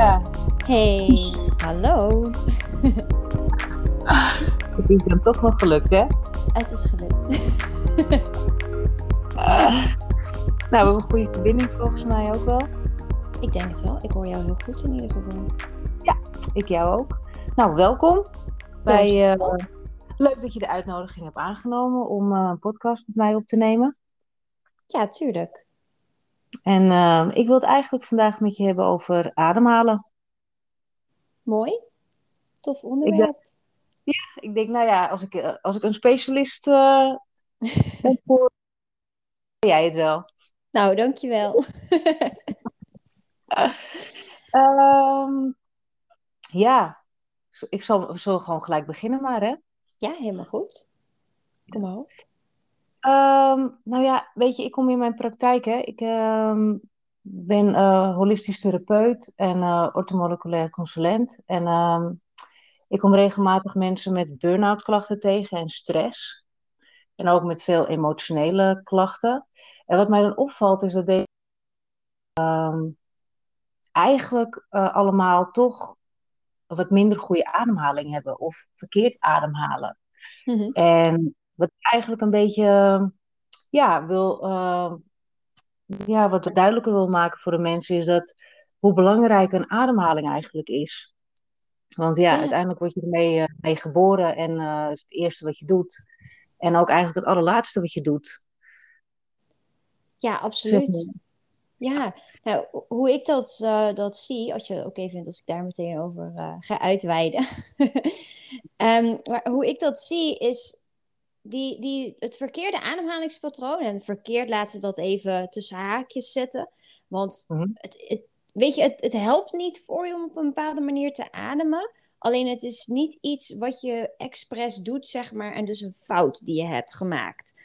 Hey, hallo. Het is dan toch nog gelukt, hè? Het is gelukt. Nou, we hebben een goede verbinding volgens mij ook wel. Ik denk het wel. Ik hoor jou heel goed in ieder geval. Ik jou ook. Nou, welkom. Bij, eh, leuk dat je de uitnodiging hebt aangenomen om eh, een podcast met mij op te nemen. Ja, tuurlijk. En eh, ik wil het eigenlijk vandaag met je hebben over ademhalen. Mooi. Tof onderwerp. Ik denk, nou ja, als ik, eh, als ik een specialist eh ben jij het wel. Nou, dankjewel. Ehm, ja, ik zal zo gewoon gelijk beginnen maar, hè. ja, helemaal goed. Kom maar op. Ehm, nou ja, weet je, ik kom in mijn praktijk, hè. Ik ehm, ben eh, holistisch therapeut en eh orthomoleculair consulent. En ehm, ik kom regelmatig mensen met burn-out klachten tegen en stress. En ook met veel emotionele klachten. En wat mij dan opvalt is dat deze eigenlijk eh, allemaal toch wat minder goede ademhaling hebben of verkeerd ademhalen. Mhm. En wat eigenlijk een beetje, ja, wil, eh, ja, wat duidelijker wil maken voor de mensen is dat hoe belangrijk een ademhaling eigenlijk is. Want ja, Ja. uiteindelijk word je ermee eh, mee geboren en het is het eerste wat je doet. En ook eigenlijk het allerlaatste wat je doet. Ja, absoluut. Ja, nou, hoe ik dat, dat zie, als je het oké vindt als ik daar meteen over ga uitweiden. Ehm, maar hoe ik dat zie is die, die, het verkeerde ademhalingspatroon. En verkeerd laten we dat even tussen haakjes zetten. Want Mhm. het, het, weet je, het, het helpt niet voor je om op een bepaalde manier te ademen. Alleen het is niet iets wat je expres doet, zeg maar. En dus een fout die je hebt gemaakt.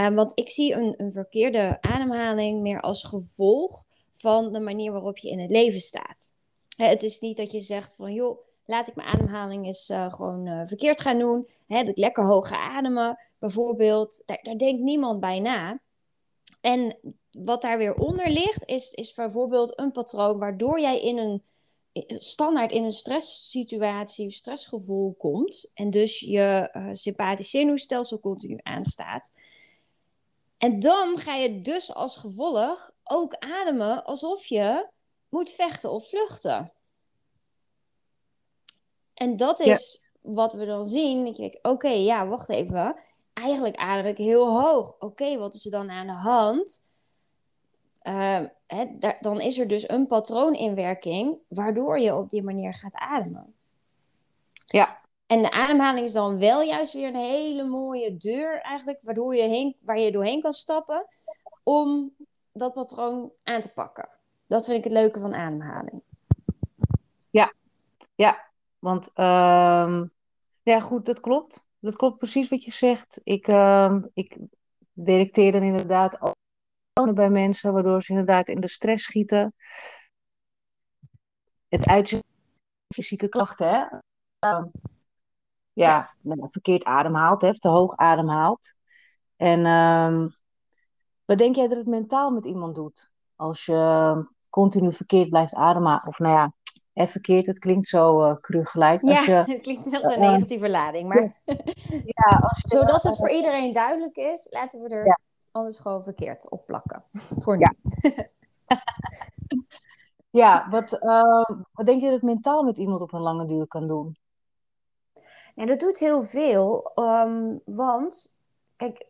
Um, want ik zie een, een verkeerde ademhaling meer als gevolg van de manier waarop je in het leven staat. Het is niet dat je zegt van joh, laat ik mijn ademhaling eens uh, gewoon uh, verkeerd gaan doen. Hè, dat lekker hoog ademen, bijvoorbeeld. Daar, denkt niemand bij na. En wat daar weer onder ligt, is, is bijvoorbeeld een patroon waardoor jij in een standaard in een stresssituatie, stressgevoel komt. En dus je uh, zenuwstelsel continu aanstaat. En dan ga je dus als gevolg ook ademen alsof je moet vechten of vluchten. En dat is ja. wat we dan zien. Ik denk, oké, okay, ja, wacht even. Eigenlijk adem ik heel hoog. Oké, okay, wat is er dan aan de hand? Uh, hè, daar, dan is er dus een patroon in werking waardoor je op die manier gaat ademen. Ja. En de ademhaling is dan wel juist weer een hele mooie deur eigenlijk, waardoor je heen, waar je doorheen kan stappen om dat patroon aan te pakken. Dat vind ik het leuke van ademhaling. Ja, ja. Want uh, ja goed, dat klopt. Dat klopt precies wat je zegt. Ik, uh, ik detecteer dan inderdaad ook bij mensen, waardoor ze inderdaad in de stress schieten. Het uitzicht fysieke klachten, hè. Uh, ja, verkeerd ademhaalt, hè, te hoog ademhaalt. En wat denk jij dat het mentaal met iemand doet? Als je continu verkeerd blijft ademen. Of nou ja, verkeerd, het klinkt zo uh, cru gelijk. Ja, als je, het klinkt echt een negatieve uh, lading. Maar ja, als je, zodat het voor iedereen duidelijk is, laten we er ja. anders gewoon verkeerd op plakken. Voor nu. Ja, ja wat, wat denk je dat het mentaal met iemand op een lange duur kan doen? Ja, dat doet heel veel, um, want kijk,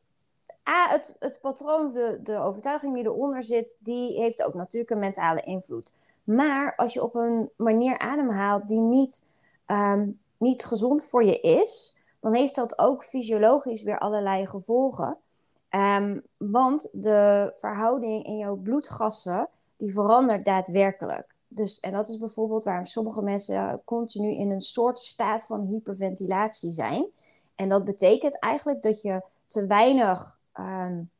A, het, het patroon, de, de overtuiging die eronder zit, die heeft ook natuurlijk een mentale invloed. Maar als je op een manier ademhaalt die niet, um, niet gezond voor je is, dan heeft dat ook fysiologisch weer allerlei gevolgen. Um, want de verhouding in jouw bloedgassen, die verandert daadwerkelijk. Dus, en dat is bijvoorbeeld waarom sommige mensen continu in een soort staat van hyperventilatie zijn. En dat betekent eigenlijk dat je te weinig, um,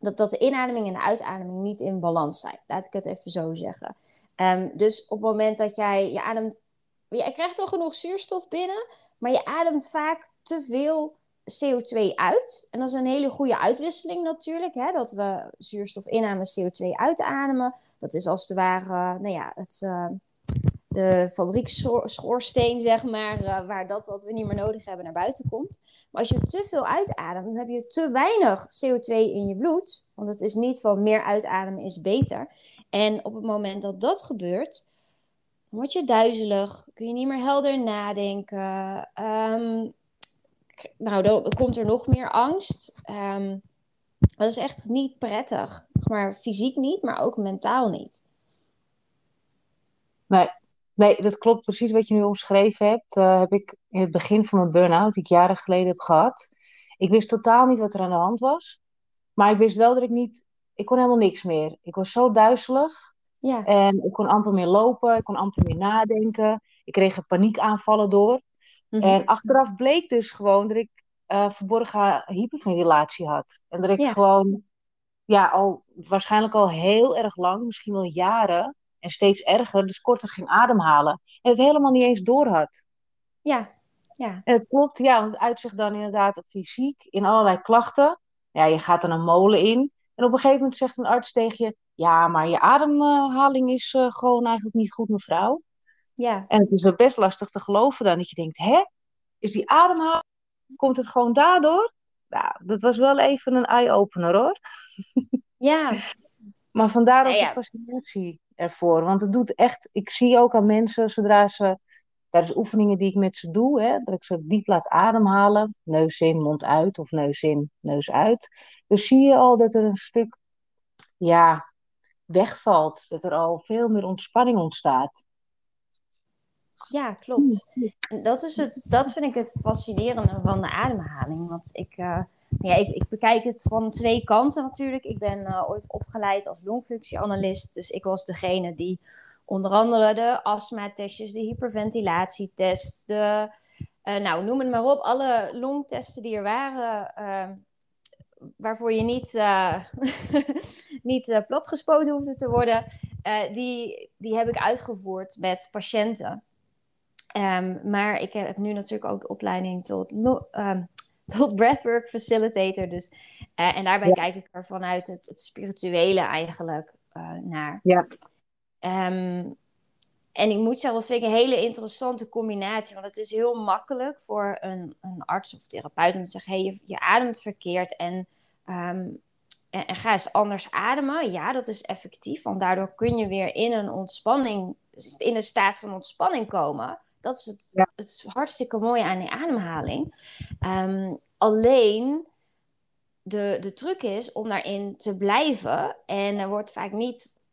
dat, dat de inademing en de uitademing niet in balans zijn. Laat ik het even zo zeggen. Um, dus op het moment dat jij, je ademt, je krijgt wel genoeg zuurstof binnen, maar je ademt vaak te veel CO2 uit. En dat is een hele goede uitwisseling natuurlijk, hè? dat we zuurstof inademen, CO2 uitademen. Dat is als het ware, nou ja, het, uh, de fabrieksschoorsteen, zeg maar, uh, waar dat wat we niet meer nodig hebben naar buiten komt. Maar als je te veel uitademt, dan heb je te weinig CO2 in je bloed. Want het is niet van meer uitademen is beter. En op het moment dat dat gebeurt, word je duizelig, kun je niet meer helder nadenken. Um, nou, dan komt er nog meer angst. Um, dat is echt niet prettig. Zeg maar fysiek niet, maar ook mentaal niet. Nee, nee dat klopt precies wat je nu omschreven hebt. Uh, heb ik in het begin van mijn burn-out, die ik jaren geleden heb gehad. Ik wist totaal niet wat er aan de hand was. Maar ik wist wel dat ik niet... Ik kon helemaal niks meer. Ik was zo duizelig. Ja. En ik kon amper meer lopen. Ik kon amper meer nadenken. Ik kreeg er paniekaanvallen door. Mhm. En achteraf bleek dus gewoon dat ik uh, verborgen hyperventilatie had. En dat ik gewoon, ja, al waarschijnlijk al heel erg lang, misschien wel jaren, en steeds erger, dus korter ging ademhalen. En het helemaal niet eens door had. Ja, ja. En het klopt, ja, want het uitzicht dan inderdaad fysiek in allerlei klachten. Ja, je gaat er een molen in. En op een gegeven moment zegt een arts tegen je: Ja, maar je ademhaling is uh, gewoon eigenlijk niet goed, mevrouw. Ja. En het is best lastig te geloven dan dat je denkt: Hè? Is die ademhaling Komt het gewoon daardoor? Nou, dat was wel even een eye-opener hoor. Ja. maar vandaar ook de fascinatie ervoor. Want het doet echt, ik zie ook aan mensen zodra ze tijdens oefeningen die ik met ze doe, hè, dat ik ze diep laat ademhalen, neus in, mond uit of neus in, neus uit. Dus zie je al dat er een stuk, ja, wegvalt. Dat er al veel meer ontspanning ontstaat. Ja, klopt. Dat, is het, dat vind ik het fascinerende van de ademhaling. Want ik, uh, ja, ik, ik, bekijk het van twee kanten natuurlijk. Ik ben uh, ooit opgeleid als longfunctieanalist. Dus ik was degene die onder andere de astma-testjes, de hyperventilatietest, de, uh, nou noem het maar op, alle longtesten die er waren, waarvoor je niet, niet platgespoten hoefde te worden, die, die heb ik uitgevoerd met patiënten. Um, maar ik heb nu natuurlijk ook de opleiding tot, um, tot breathwork facilitator. Dus, uh, en daarbij kijk ik er vanuit het, het spirituele eigenlijk uh, naar. Ja. Um, en ik moet zeggen, dat vind ik een hele interessante combinatie. Want het is heel makkelijk voor een, een arts of therapeut om te zeggen: hey, je, je ademt verkeerd en, en, en, ga eens anders ademen. Ja, dat is effectief, want daardoor kun je weer in een ontspanning, in een staat van ontspanning komen. Dat is het, het is hartstikke mooie aan die ademhaling. Ehm, alleen de, de truc is om daarin te blijven. En er wordt vaak niet,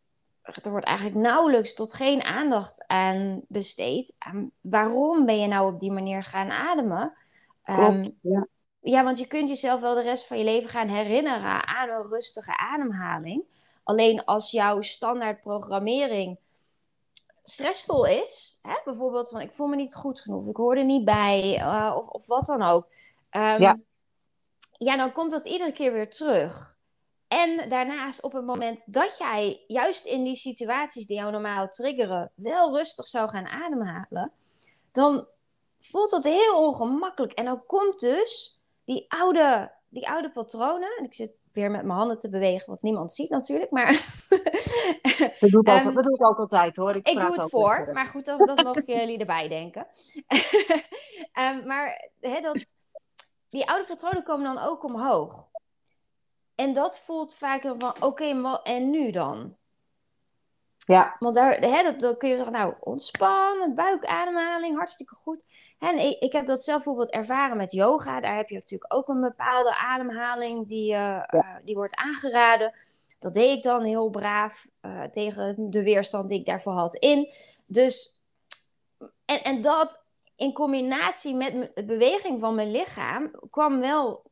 er wordt eigenlijk nauwelijks tot geen aandacht aan besteed. waarom ben je nou op die manier gaan ademen? Klopt, um, ja. Ja, want je kunt jezelf wel de rest van je leven gaan herinneren aan een rustige ademhaling. Alleen als jouw standaard programmering stressvol is, hè, bijvoorbeeld van ik voel me niet goed genoeg, ik hoor er niet bij, uh, of, of wat dan ook. Um, ja. ja, dan komt dat iedere keer weer terug. En daarnaast op het moment dat jij juist in die situaties die jou normaal triggeren, wel rustig zou gaan ademhalen, dan voelt dat heel ongemakkelijk. En dan komt dus die oude die oude patronen. En ik zit weer met mijn handen te bewegen, wat niemand ziet natuurlijk. Maar dat, doe ik ook, dat doe ik ook altijd hoor. Ik, ik doe het voor, maar goed, dat, dat mogen jullie erbij denken. um, maar dat, die oude patronen komen dan ook omhoog. En dat voelt vaak van, oké, okay, en nu dan? Ja. Want daar, hè, dat, dan kun je zeggen, nou, ontspannen, buikademhaling, hartstikke goed. En ik, ik, heb dat zelf bijvoorbeeld ervaren met yoga. Daar heb je natuurlijk ook een bepaalde ademhaling die, uh, uh, die wordt aangeraden. Dat deed ik dan heel braaf uh, tegen de weerstand die ik daarvoor had in. Dus, en, en dat in combinatie met de beweging van mijn lichaam kwam wel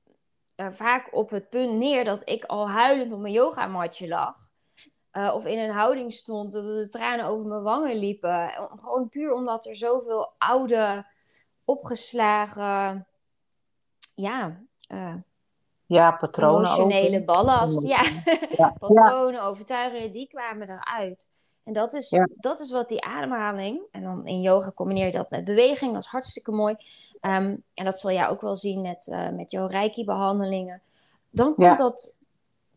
vaak op het punt neer dat ik al huilend op mijn yogamatje lag. Uh, of in een houding stond, dat de tranen over mijn wangen liepen. Gewoon puur omdat er zoveel oude, opgeslagen, ja, uh, ja patronen. Emotionele ballast. Ja, ja. patronen, ja. overtuigingen, die kwamen eruit. En dat is, ja. dat is wat die ademhaling, en dan in yoga combineer je dat met beweging, dat is hartstikke mooi. Um, en dat zal jij ook wel zien met, uh, met jouw reiki-behandelingen. Dan komt dat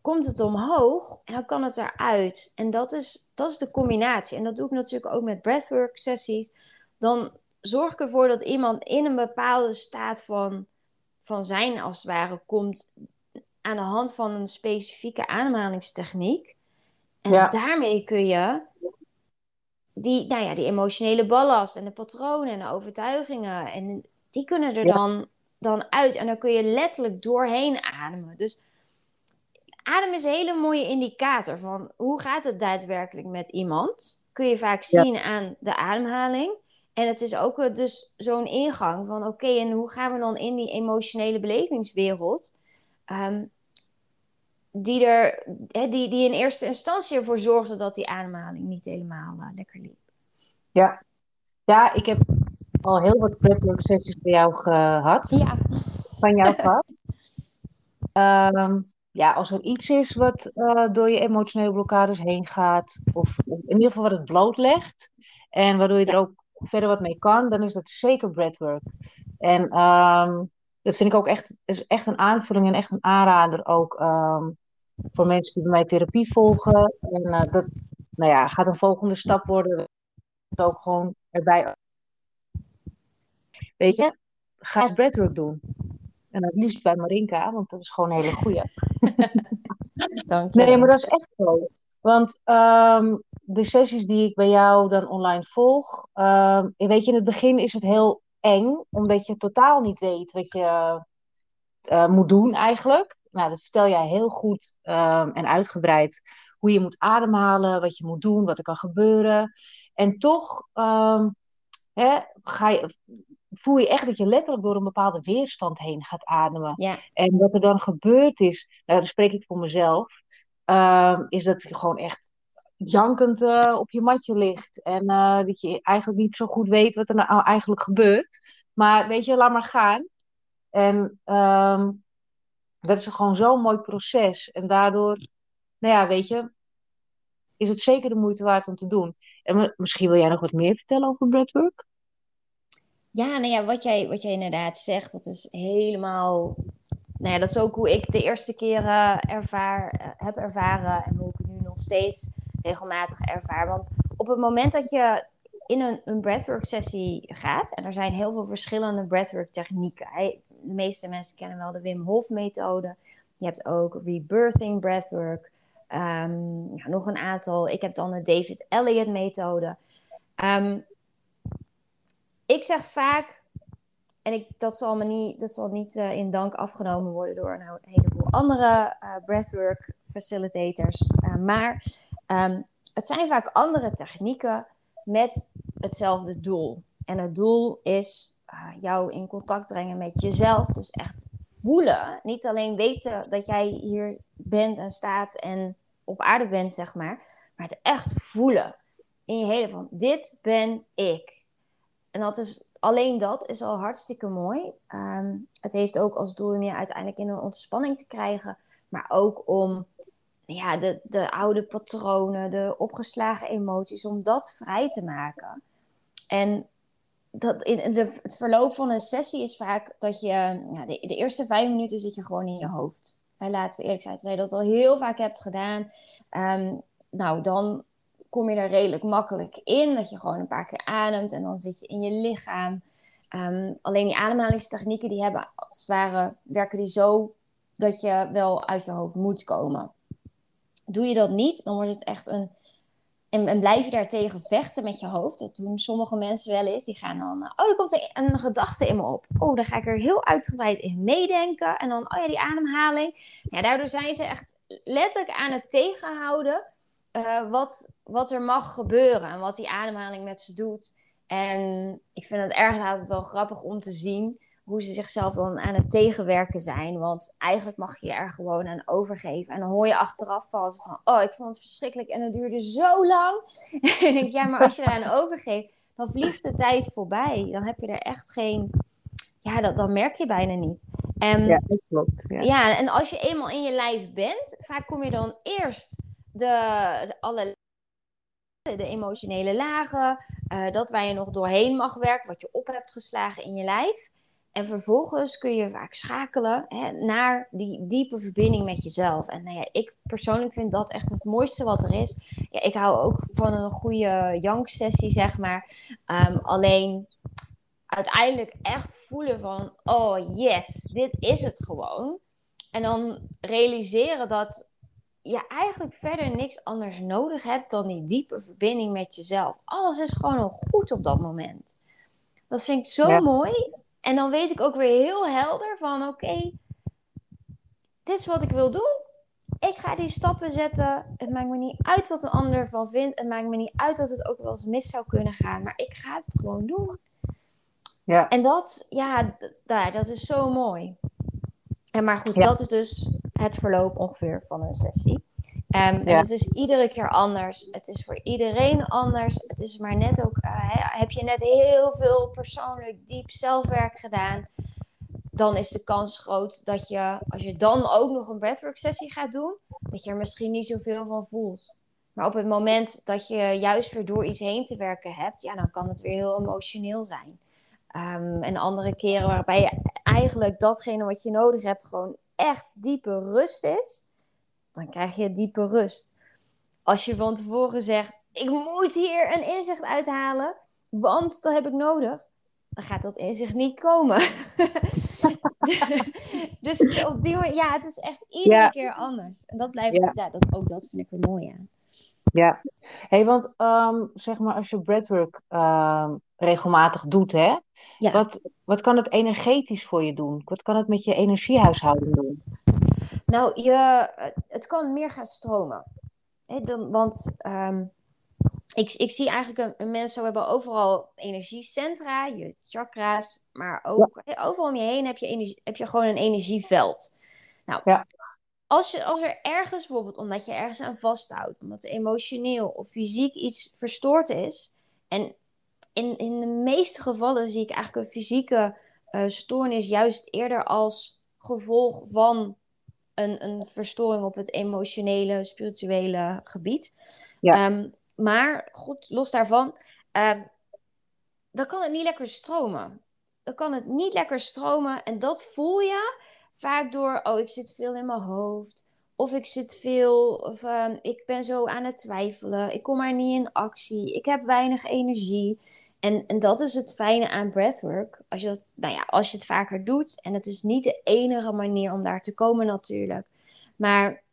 komt het omhoog en dan kan het eruit. En dat is, dat is de combinatie. En dat doe ik natuurlijk ook met breathwork sessies. Dan zorg ik ervoor dat iemand in een bepaalde staat van, van zijn, als het ware, komt aan de hand van een specifieke ademhalingstechniek. En daarmee kun je die, nou ja, die emotionele ballast en de patronen en de overtuigingen, en die kunnen er dan, dan uit. En dan kun je letterlijk doorheen ademen. Dus adem is een hele mooie indicator van hoe gaat het daadwerkelijk met iemand. Kun je vaak zien aan de ademhaling. En het is ook dus zo'n ingang van oké, en hoe gaan we dan in die emotionele belevingswereld, ehm, die, er, die, die in eerste instantie ervoor zorgde dat die ademhaling niet helemaal uh, lekker liep. Ja. ja, ik heb al heel wat breathwork sessies bij jou gehad. Ja. Van jou gehad. Um, ja, als er iets is wat uh, door je emotionele blokkades heen gaat, of in ieder geval wat het blootlegt, en waardoor je er ook verder wat mee kan, dan is dat zeker breathwork. En um, dat vind ik ook echt, is echt een aanvulling en echt een aanrader ook um, voor mensen die bij mij therapie volgen. En uh, dat nou ja, gaat een volgende stap worden. Het ook gewoon erbij. Weet je, ga eens breathwork doen. En het liefst bij Marinka, want dat is gewoon een hele goeie. Dank je. Nee, maar dat is echt zo. Want um, de sessies die ik bij jou dan online volg, um, weet je, in het begin is het heel eng, omdat je totaal niet weet wat je uh, moet doen eigenlijk. Nou, dat vertel jij heel goed um, en uitgebreid. Hoe je moet ademhalen, wat je moet doen, wat er kan gebeuren. En toch hè, ga je, voel je echt dat je letterlijk door een bepaalde weerstand heen gaat ademen. Ja. En wat er dan gebeurt is, nou, dan spreek ik voor mezelf, uh, is dat je gewoon echt jankend uh, op je matje ligt. En uh, dat je eigenlijk niet zo goed weet wat er nou eigenlijk gebeurt. Maar weet je, laat maar gaan. En um, dat is gewoon zo'n mooi proces. En daardoor, nou ja, weet je, is het zeker de moeite waard om te doen. En misschien wil jij nog wat meer vertellen over breathwork? Ja, nou ja, wat jij, wat jij inderdaad zegt, dat is helemaal. Nou ja, dat is ook hoe ik de eerste keren ervaar, eh, heb ervaren en hoe ik nu nog steeds regelmatig ervaar. Want op het moment dat je in een, een breathwork sessie gaat, en er zijn heel veel verschillende breathwork technieken. De meeste mensen kennen wel de Wim Hof methode. Je hebt ook rebirthing breathwork. Um, ja, nog een aantal. Ik heb dan de David Elliott methode. Um, ik zeg vaak, en ik, dat zal, me niet, dat zal niet uh, in dank afgenomen worden door een heleboel andere uh, breathwork facilitators. Uh, maar um, het zijn vaak andere technieken met hetzelfde doel. En het doel is jou in contact brengen met jezelf. Dus echt voelen. Niet alleen weten dat jij hier bent en staat en op aarde bent, zeg maar. Maar het echt voelen. In je hele van, dit ben ik. En dat is, alleen dat is al hartstikke mooi. Um, het heeft ook als doel om je uiteindelijk in een ontspanning te krijgen. Maar ook om ja, de, de oude patronen, de opgeslagen emoties, om dat vrij te maken. En dat in het verloop van een sessie is vaak dat je... Ja, de, eerste vijf minuten zit je gewoon in je hoofd. En laten we eerlijk zijn, als je dat al heel vaak hebt gedaan... Um, nou, dan kom je er redelijk makkelijk in. Dat je gewoon een paar keer ademt en dan zit je in je lichaam. Um, alleen die ademhalingstechnieken, die hebben als het ware, werken die zo dat je wel uit je hoofd moet komen. Doe je dat niet, dan wordt het echt een. En, en blijf je daartegen vechten met je hoofd. Dat doen sommige mensen wel eens. Die gaan dan. Oh, er komt een, een gedachte in me op. Oh, dan ga ik er heel uitgebreid in meedenken. En dan, oh ja, die ademhaling. Ja, daardoor zijn ze echt letterlijk aan het tegenhouden uh, wat, wat er mag gebeuren en wat die ademhaling met ze doet. En ik vind het erg altijd wel grappig om te zien hoe ze zichzelf dan aan het tegenwerken zijn. Want eigenlijk mag je er gewoon aan overgeven. En dan hoor je achteraf van, oh, ik vond het verschrikkelijk en het duurde zo lang. en ik denk, ja, maar als je eraan overgeeft, dan vliegt de tijd voorbij. Dan heb je er echt geen... Ja, dat, dan merk je bijna niet. En, ja, dat klopt. Ja. ja, en als je eenmaal in je lijf bent, vaak kom je dan eerst de, alle de emotionele lagen, uh, dat waar je nog doorheen mag werken, wat je op hebt geslagen in je lijf. En vervolgens kun je vaak schakelen hè, naar die diepe verbinding met jezelf. En nou ja, ik persoonlijk vind dat echt het mooiste wat er is. Ja, ik hou ook van een goede janksessie, zeg maar. Ehm, alleen uiteindelijk echt voelen van, oh yes, dit is het gewoon. En dan realiseren dat je eigenlijk verder niks anders nodig hebt dan die diepe verbinding met jezelf. Alles is gewoon al goed op dat moment. Dat vind ik zo mooi. En dan weet ik ook weer heel helder van oké, dit is wat ik wil doen. Ik ga die stappen zetten. Het maakt me niet uit wat een ander ervan vindt. Het maakt me niet uit dat het ook wel eens mis zou kunnen gaan. Maar ik ga het gewoon doen. Ja. En dat, ja, daar, dat is zo mooi. En maar goed, dat is dus het verloop ongeveer van een sessie. Um, En het is iedere keer anders. Het is voor iedereen anders. Het is maar net ook, uh, heb je net heel veel persoonlijk diep zelfwerk gedaan, dan is de kans groot dat je, als je dan ook nog een breathwork sessie gaat doen, dat je er misschien niet zoveel van voelt. Maar op het moment dat je juist weer door iets heen te werken hebt, ja, dan kan het weer heel emotioneel zijn. Um, en andere keren waarbij je eigenlijk datgene wat je nodig hebt gewoon echt diepe rust is, dan krijg je diepe rust. Als je van tevoren zegt, ik moet hier een inzicht uithalen, want dat heb ik nodig, dan gaat dat inzicht niet komen. dus op die manier, ja, het is echt iedere keer anders. En dat blijft, ja. ja. dat, ook dat vind ik er mooi aan. Ja, hey, want um, zeg maar als je breathwork um, regelmatig doet, hè, ja. wat, wat kan het energetisch voor je doen? Wat kan het met je energiehuishouding doen? Nou, je, het kan meer gaan stromen. dan, want um, ik, ik zie eigenlijk een, een mensen hebben overal energiecentra, je chakra's, maar ook overal om je heen heb je, energie, heb je gewoon een energieveld. Nou, ja. als, je, als er ergens bijvoorbeeld, omdat je ergens aan vasthoudt, omdat emotioneel of fysiek iets verstoord is, en in, in de meeste gevallen zie ik eigenlijk een fysieke uh, stoornis juist eerder als gevolg van een, een verstoring op het emotionele, spirituele gebied. Ja. Ehm, maar goed, los daarvan, uh, dan kan het niet lekker stromen. Dan kan het niet lekker stromen en dat voel je vaak door, oh, ik zit veel in mijn hoofd. Of ik zit veel, of ehm, ik ben zo aan het twijfelen. Ik kom maar niet in actie. Ik heb weinig energie. En, en dat is het fijne aan breathwork. Als je, dat, nou ja, als je het vaker doet. En het is niet de enige manier om daar te komen natuurlijk. Maar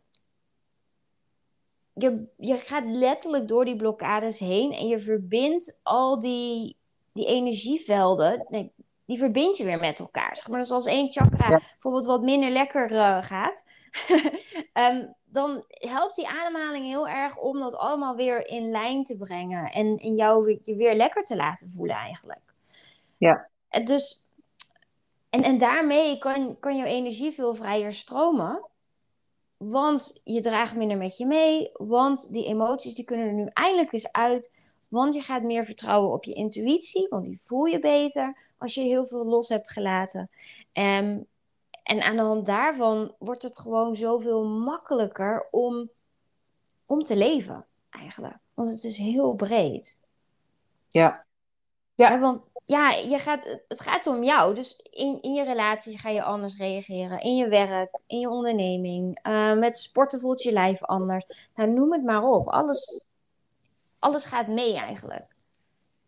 je, je gaat letterlijk door die blokkades heen. En je verbindt al die, die energievelden. Nee, die verbind je weer met elkaar. Zeg maar, dus als één chakra bijvoorbeeld wat minder lekker uh, gaat. um, dan helpt die ademhaling heel erg om dat allemaal weer in lijn te brengen. En, in jou je weer lekker te laten voelen eigenlijk. Ja. En dus, en, en daarmee kan, kan jouw energie veel vrijer stromen. Want je draagt minder met je mee. Want die emoties die kunnen er nu eindelijk eens uit. Want je gaat meer vertrouwen op je intuïtie. Want die voel je beter als je heel veel los hebt gelaten. Um, en aan de hand daarvan wordt het gewoon zoveel makkelijker om, om te leven, eigenlijk. Want het is heel breed. Ja. ja. want ja, je gaat, het gaat om jou. Dus in, in je relatie ga je anders reageren. In je werk, in je onderneming. Uh, met sporten voelt je lijf anders. Nou, noem het maar op. Alles, alles gaat mee eigenlijk.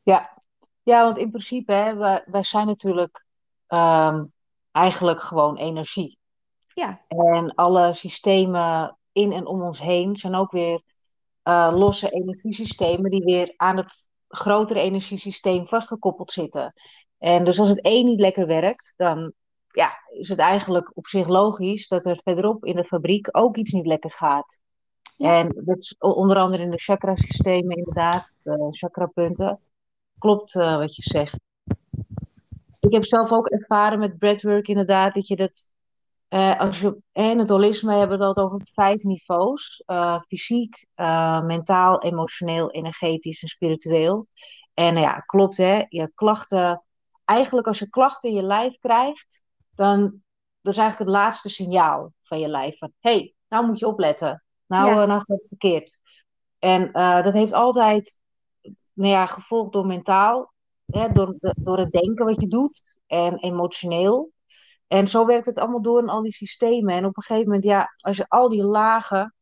Ja, ja want in principe, hè, wij, wij zijn natuurlijk ehm, eigenlijk gewoon energie. Ja. En alle systemen in en om ons heen zijn ook weer uh, losse energiesystemen die weer aan het grotere energiesysteem vastgekoppeld zitten. En dus als het één niet lekker werkt, dan ja, is het eigenlijk op zich logisch dat er verderop in de fabriek ook iets niet lekker gaat. Ja. En dat is onder andere in de chakra-systemen inderdaad, de chakrapunten. Klopt uh, wat je zegt ik heb zelf ook ervaren met breathwork inderdaad, dat je dat, uh, als je, en het holisme hebben we dat over vijf niveaus. Uh, fysiek, mentaal, emotioneel, energetisch en spiritueel. En ja, klopt hè, je klachten, eigenlijk als je klachten in je lijf krijgt, dan dat is eigenlijk het laatste signaal van je lijf. Van, hé, hey, nou moet je opletten. Nou, ja. nou gaat het verkeerd. En dat heeft altijd, nou ja, gevolgd door mentaal hè, door, door het denken wat je doet en emotioneel. En zo werkt het allemaal door in al die systemen. En op een gegeven moment, ja, als je al die lagen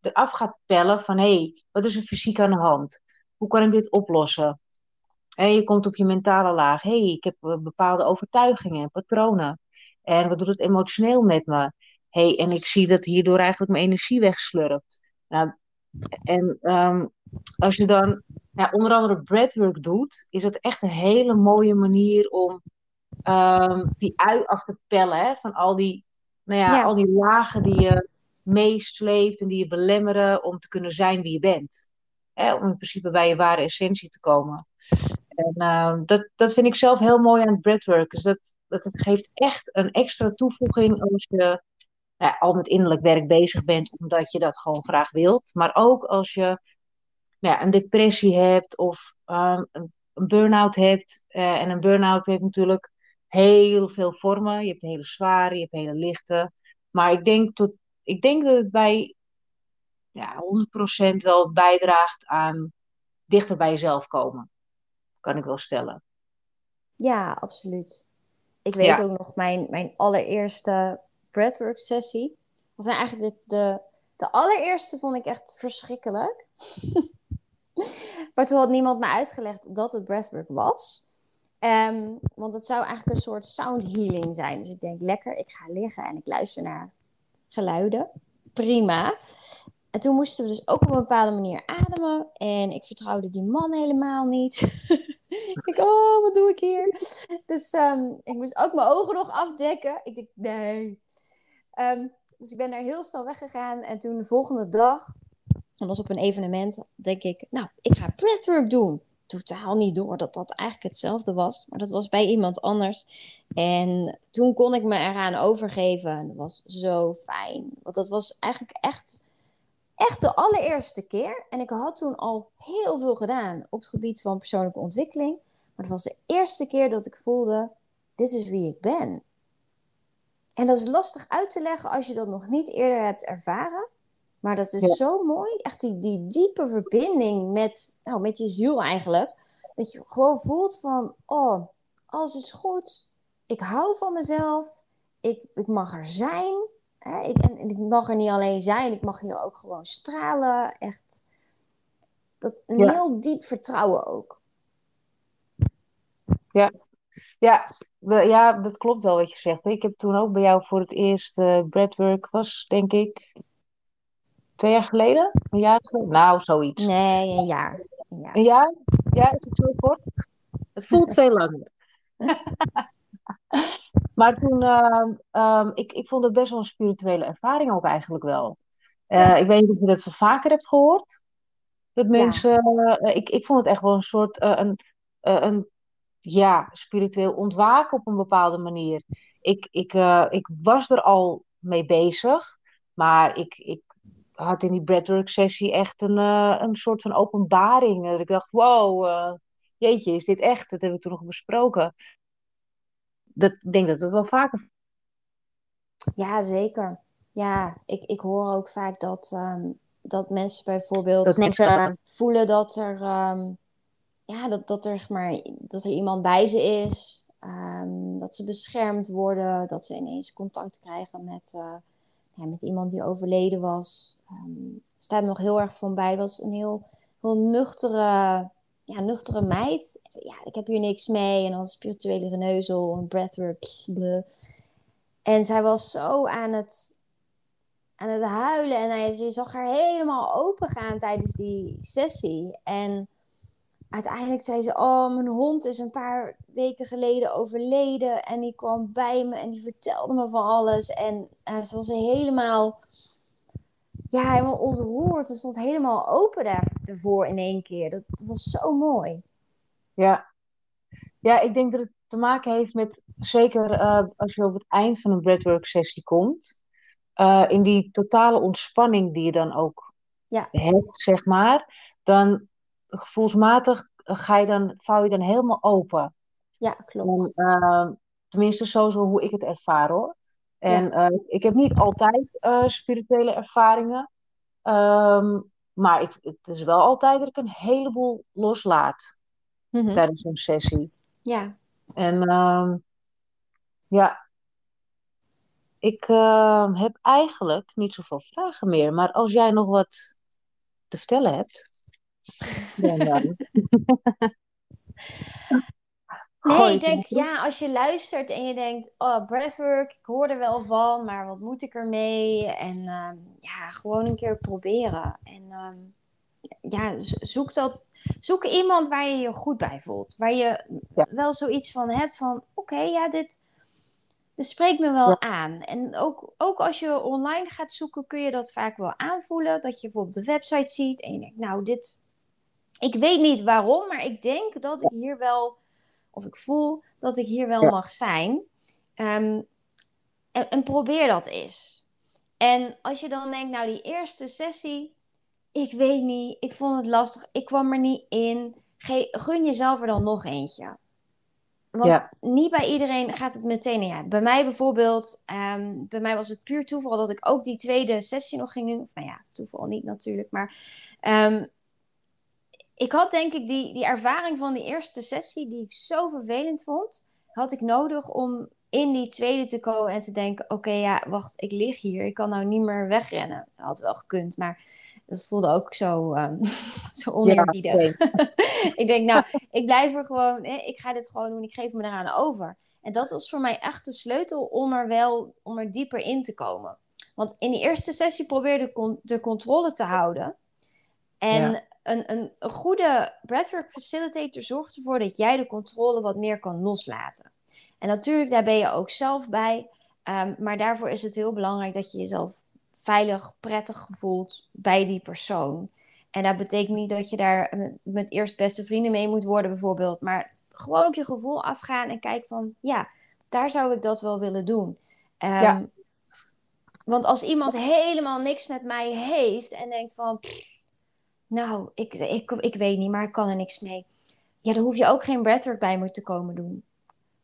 eraf gaat pellen van hé, hey, wat is er fysiek aan de hand? Hoe kan ik dit oplossen? En je komt op je mentale laag. Hé, hey, ik heb eh, bepaalde overtuigingen en patronen. En wat doet het emotioneel met me? hey, en ik zie dat hierdoor eigenlijk mijn energie wegslurpt. Nou, en ehm, als je dan ja, onder andere breathwork doet, is het echt een hele mooie manier om um, die ui af te pellen hè, van al die, nou ja, al die lagen die je meesleept en die je belemmeren om te kunnen zijn wie je bent. Hè, om in principe bij je ware essentie te komen. En uh, dat, dat vind ik zelf heel mooi aan breathwork. Dus dat, dat het geeft echt een extra toevoeging als je nou, al met innerlijk werk bezig bent, omdat je dat gewoon graag wilt. Maar ook als je nou ja, een depressie hebt of um, een, een burn-out hebt. Uh, en een burn-out heeft natuurlijk heel veel vormen. Je hebt hele zware, je hebt hele lichte. Maar ik denk, tot, ik denk dat het bij ja, 100% wel bijdraagt aan dichter bij jezelf komen. Kan ik wel stellen. Ja, absoluut. Ik weet ook nog mijn, mijn allereerste breathwork sessie. Of nou eigenlijk de, de, de allereerste vond ik echt verschrikkelijk. maar toen had niemand me uitgelegd dat het breathwork was. Um, want het zou eigenlijk een soort sound healing zijn. Dus ik denk, lekker, ik ga liggen en ik luister naar geluiden. Prima. En toen moesten we dus ook op een bepaalde manier ademen. En ik vertrouwde die man helemaal niet. ik oh, wat doe ik hier? Dus um, ik moest ook mijn ogen nog afdekken. Ik denk, nee. Um, dus ik ben daar heel snel weggegaan. En toen de volgende dag, dat was op een evenement, denk ik, nou, ik ga breathwork doen totaal niet door dat dat eigenlijk hetzelfde was. Maar dat was bij iemand anders. En toen kon ik me eraan overgeven. En dat was zo fijn. Want dat was eigenlijk echt, echt de allereerste keer. En ik had toen al heel veel gedaan op het gebied van persoonlijke ontwikkeling. Maar dat was de eerste keer dat ik voelde: dit is wie ik ben. En dat is lastig uit te leggen als je dat nog niet eerder hebt ervaren. Maar dat is zo mooi. Echt die, die diepe verbinding met, nou, met je ziel eigenlijk. Dat je gewoon voelt van, oh, alles is goed. Ik hou van mezelf. Ik, ik mag er zijn. Hè? Ik, en, ik mag er niet alleen zijn. Ik mag hier ook gewoon stralen. Echt. Dat, een heel diep vertrouwen ook. Ja, ja, ja, dat klopt wel wat je zegt. Ik heb toen ook bij jou voor het eerst uh, breadwork was, denk ik, Twee jaar geleden? Een jaar geleden? Nou, zoiets. Nee, een jaar. Een jaar? Een jaar? Ja, is het zo kort? Het voelt veel langer. maar toen, uh, ik, ik vond het best wel een spirituele ervaring ook eigenlijk wel. Uh, ik weet niet of je dat vaker hebt gehoord. Dat mensen, uh, ik, ik vond het echt wel een soort, uh, een, een ja, spiritueel ontwaken op een bepaalde manier. Ik, ik, ik was er al mee bezig, maar ik, ik had in die breathwork sessie echt een, uh, een soort van openbaring. Dat ik dacht, wow, uh, jeetje, is dit echt? Dat hebben we toen nog besproken. Dat, ik denk dat het wel vaker... Ja, zeker. Ja, ik, ik hoor ook vaak dat, um, dat mensen bijvoorbeeld dat mensen voelen dat er, um, ja, dat, dat, er, maar, dat er iemand bij ze is. Um, dat ze beschermd worden, dat ze ineens contact krijgen met, uh, ja, met iemand die overleden was. Um, staat nog heel erg van bij. Dat was een heel, heel nuchtere, ja, nuchtere meid. Ja, ik heb hier niks mee. En dan spirituele geneuzel en breathwork. En zij was zo aan het, aan het huilen. En hij, zag haar helemaal open gaan tijdens die sessie. En uiteindelijk zei ze: Oh, mijn hond is een paar weken geleden overleden. En die kwam bij me en die vertelde me van alles. En uh, ze was helemaal, ja, helemaal ontroerd. Ze stond helemaal open daarvoor in één keer. Dat, was zo mooi. Ja. ja, ik denk dat het te maken heeft met, zeker uh, als je op het eind van een breathwork sessie komt, uh, in die totale ontspanning die je dan ook ja. hebt, zeg maar, dan gevoelsmatig ga je dan, vouw je dan helemaal open. Ja, klopt. En, uh, tenminste, zo, zo hoe ik het ervaar hoor. En ja. uh, ik heb niet altijd uh, spirituele ervaringen. Um, maar ik, het is wel altijd dat ik een heleboel loslaat. Mhm. tijdens zo'n sessie. Ja. En ehm, ja, ik ehm, heb eigenlijk niet zoveel vragen meer. Maar als jij nog wat te vertellen hebt, dan eh, Nee, ik denk, ja, als je luistert en je denkt, oh, breathwork, ik hoor er wel van, maar wat moet ik ermee? En ehm, ja, gewoon een keer proberen. En ehm, ja, zoek, dat, zoek iemand waar je je goed bij voelt. Waar je Ja, wel zoiets van hebt van, oké, ja, dit, dit spreekt me ja, wel aan. En ook, ook als je online gaat zoeken, kun je dat vaak wel aanvoelen. Dat je bijvoorbeeld de website ziet en je denkt, nou, dit, ik weet niet waarom, maar ik denk dat ik hier wel, of ik voel dat ik hier wel ja, mag zijn. Ehm, en, en probeer dat eens. En als je dan denkt, nou, die eerste sessie, ik weet niet, ik vond het lastig, ik kwam er niet in. Ge- gun jezelf er dan nog eentje. Want ja, niet bij iedereen gaat het meteen. Ja, bij mij bijvoorbeeld, ehm, bij mij was het puur toeval dat ik ook die tweede sessie nog ging doen. Of nou ja, toeval niet natuurlijk, maar ehm, ik had denk ik die, die ervaring van die eerste sessie, die ik zo vervelend vond, had ik nodig om in die tweede te komen en te denken: oké, ja, wacht, ik lig hier, ik kan nou niet meer wegrennen. Dat had wel gekund, maar dat voelde ook zo, ehm, zo ja, ik denk, nou, ik blijf er gewoon, hè, ik ga dit gewoon doen, ik geef me eraan over. En dat was voor mij echt de sleutel om er wel, om er dieper in te komen. Want in die eerste sessie probeerde ik de controle te houden. En Ja, een, een, een goede breathwork facilitator zorgt ervoor dat jij de controle wat meer kan loslaten. En natuurlijk, daar ben je ook zelf bij. Ehm, maar daarvoor is het heel belangrijk dat je jezelf veilig, prettig voelt bij die persoon. En dat betekent niet dat je daar met, met eerst beste vrienden mee moet worden, bijvoorbeeld. Maar gewoon op je gevoel afgaan en kijken van, ja, daar zou ik dat wel willen doen. ja, Ehm, want als iemand helemaal niks met mij heeft en denkt van, pff, nou, ik, ik, ik weet niet, maar ik kan er niks mee. Ja, dan hoef je ook geen breathwork bij me te komen doen.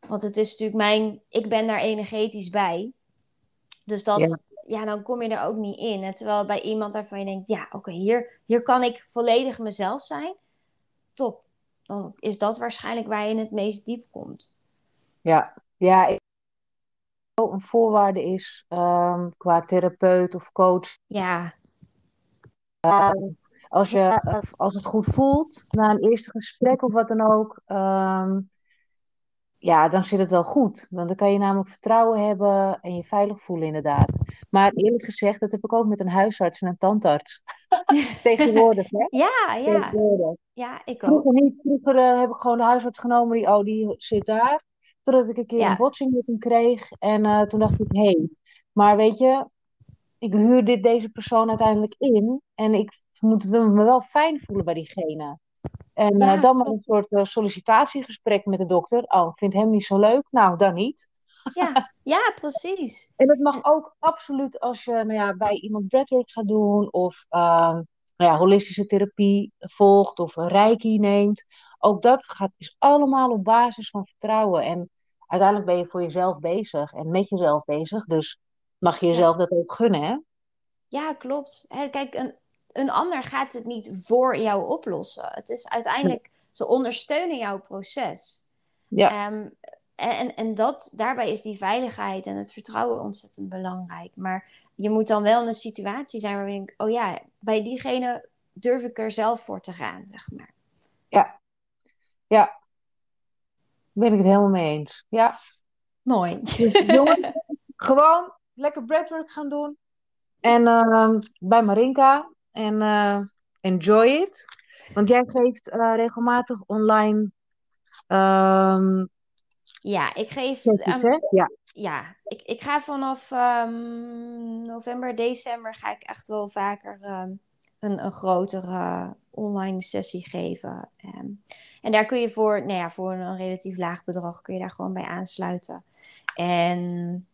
Want het is natuurlijk mijn, ik ben daar energetisch bij. Dus dat, ja, dan kom je er ook niet in. En terwijl bij iemand waarvan je denkt, ja, oké, hier, hier kan ik volledig mezelf zijn. Top. Dan is dat waarschijnlijk waar je in het meest diep komt. ja. Ja, ik- een voorwaarde is ehm, qua therapeut of coach. Ja, Als je, als het goed voelt na een eerste gesprek of wat dan ook, ehm, ja, dan zit het wel goed. Dan, dan kan je namelijk vertrouwen hebben en je veilig voelen, inderdaad. Maar eerlijk gezegd, dat heb ik ook met een huisarts en een tandarts. Tegenwoordig, hè? ja, ja, Tegenwoordig. ja, ik Vroeger ook. niet. Vroeger eh, heb ik gewoon de huisarts genomen. Die, oh, die zit daar. Totdat ik een keer een botsing met hem kreeg. En eh, toen dacht ik, hé. Hey, maar weet je, ik huur dit, deze persoon uiteindelijk in. En ik moet me wel fijn voelen bij diegene. En eh, dan maar een soort eh, sollicitatiegesprek met de dokter. Oh, ik vind hem niet zo leuk. Nou, dan niet. Ja, ja, precies. En dat mag ook absoluut als je nou ja, bij iemand breathwork gaat doen. Of ehm, nou ja, holistische therapie volgt. Of een reiki neemt. Ook dat gaat, is allemaal op basis van vertrouwen. En uiteindelijk ben je voor jezelf bezig. En met jezelf bezig. Dus mag je ja. jezelf dat ook gunnen, hè? Ja, klopt. Hè, kijk, een, een ander gaat het niet voor jou oplossen. Het is uiteindelijk, ze ondersteunen jouw proces. Ja, Ehm, en, en dat, daarbij is die veiligheid en het vertrouwen ontzettend belangrijk. Maar je moet dan wel in een situatie zijn waar je denkt, oh ja, bij diegene durf ik er zelf voor te gaan, zeg maar. ja, ja. Ben ik het helemaal mee eens. Ja. Mooi. Dus jongens, gewoon lekker breathwork gaan doen. En ehm, bij Marinka. En eh, enjoy it. Want jij geeft eh, regelmatig online ehm, Ja, ik geef, sessies, ehm? Ja, ja, ik, ik ga vanaf ehm, november, december ga ik echt wel vaker een, een grotere online sessie geven. En daar kun je voor, nou ja, voor een relatief laag bedrag kun je daar gewoon bij aansluiten. En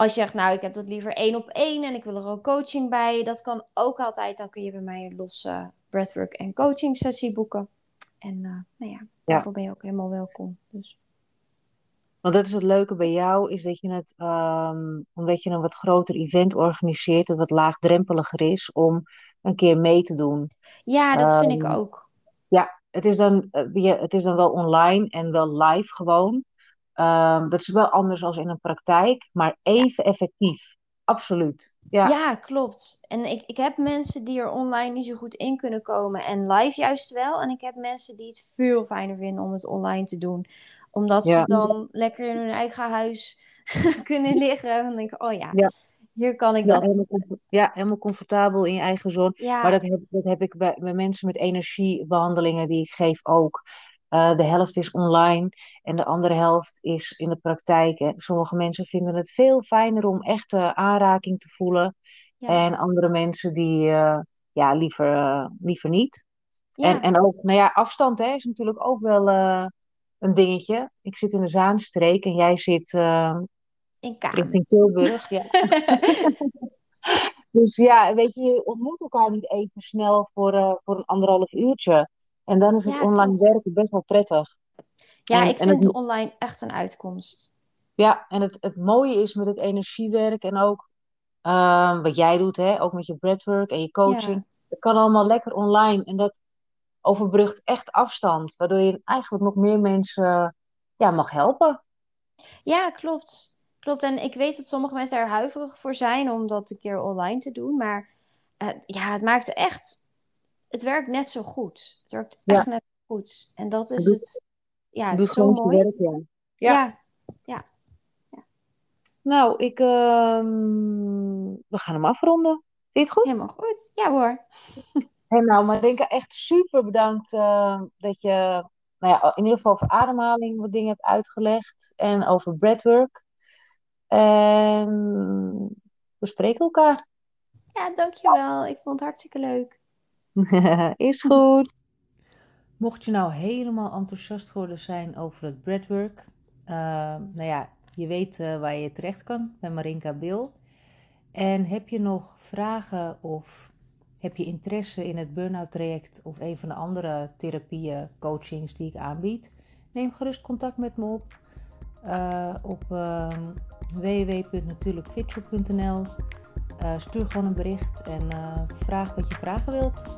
als je zegt, nou, ik heb dat liever één op één en ik wil er ook coaching bij, dat kan ook altijd. Dan kun je bij mij een losse breathwork en coaching sessie boeken. En eh, nou ja, ja. daarvoor ben je ook helemaal welkom. Dus. Want dat is het leuke bij jou, is dat je het, ehm, omdat je een wat groter event organiseert, dat wat laagdrempeliger is om een keer mee te doen. Ja, dat vind ik Ehm, ook. ja, het is dan, je- het is dan wel online en wel live gewoon. Ehm, dat is wel anders als in een praktijk, maar even effectief. Absoluut. Ja, Ja, klopt. En ik, ik heb mensen die er online niet zo goed in kunnen komen en live juist wel. En ik heb mensen die het veel fijner vinden om het online te doen. Omdat ze dan lekker in hun eigen huis kunnen liggen. En dan denken, oh ja, ja, hier kan ik ja, helemaal, dat. ja, helemaal comfortabel in je eigen zon. Maar Ja, dat heb, dat heb ik bij, bij mensen met energiebehandelingen die ik geef ook. Eh, de helft is online en de andere helft is in de praktijk. En sommige mensen vinden het veel fijner om echt eh, aanraking te voelen. ja, En andere mensen die eh, ja, liever, eh, liever niet. En, ja, en ook, nou ja, afstand hè, is natuurlijk ook wel een dingetje. Ik zit in de Zaanstreek en jij zit in Tilburg. Ja. Dus ja, weet je, je ontmoet elkaar niet even snel voor, voor een anderhalf uurtje. En dan is het Ja, online klopt. werken best wel prettig. Ja, En, ik en, vind het, online echt een uitkomst. ja, en het, het mooie is met het energiewerk en ook ehm, wat jij doet, hè, ook met je breathwork en je Ja, coaching. Het kan allemaal lekker online en dat overbrugt echt afstand, waardoor je eigenlijk nog meer mensen ja, mag helpen. ja, klopt. Klopt. En ik weet dat sommige mensen er huiverig voor zijn om dat een keer online te doen. Maar eh, ja, het maakt echt, het werkt net zo goed. Het werkt echt Ja, net zo goed. En dat is doet, het, ja, het is zo mooi. werk, ja. Ja, Ja, ja, ja, nou, ik, ehm, we gaan hem afronden. Vind je het goed? helemaal goed. Ja hoor. Hey, nou, Marinka, echt super bedankt eh, dat je nou ja, in ieder geval over ademhaling wat dingen hebt uitgelegd en over breathwork. En we spreken elkaar. Ja, dankjewel. Ik vond het hartstikke leuk. Is goed. Mocht je nou helemaal enthousiast geworden zijn over het breathwork, eh, nou ja, je weet eh, waar je terecht kan bij Marinka Bil. En heb je nog vragen of heb je interesse in het burn-out traject of een van de andere therapieën, coachings die ik aanbied? Neem gerust contact met me op eh, op uh, www.natuurlijkfitshop.nl. Uh, stuur gewoon een bericht en uh, vraag wat je vragen wilt.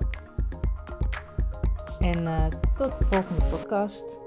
En uh, tot de volgende podcast.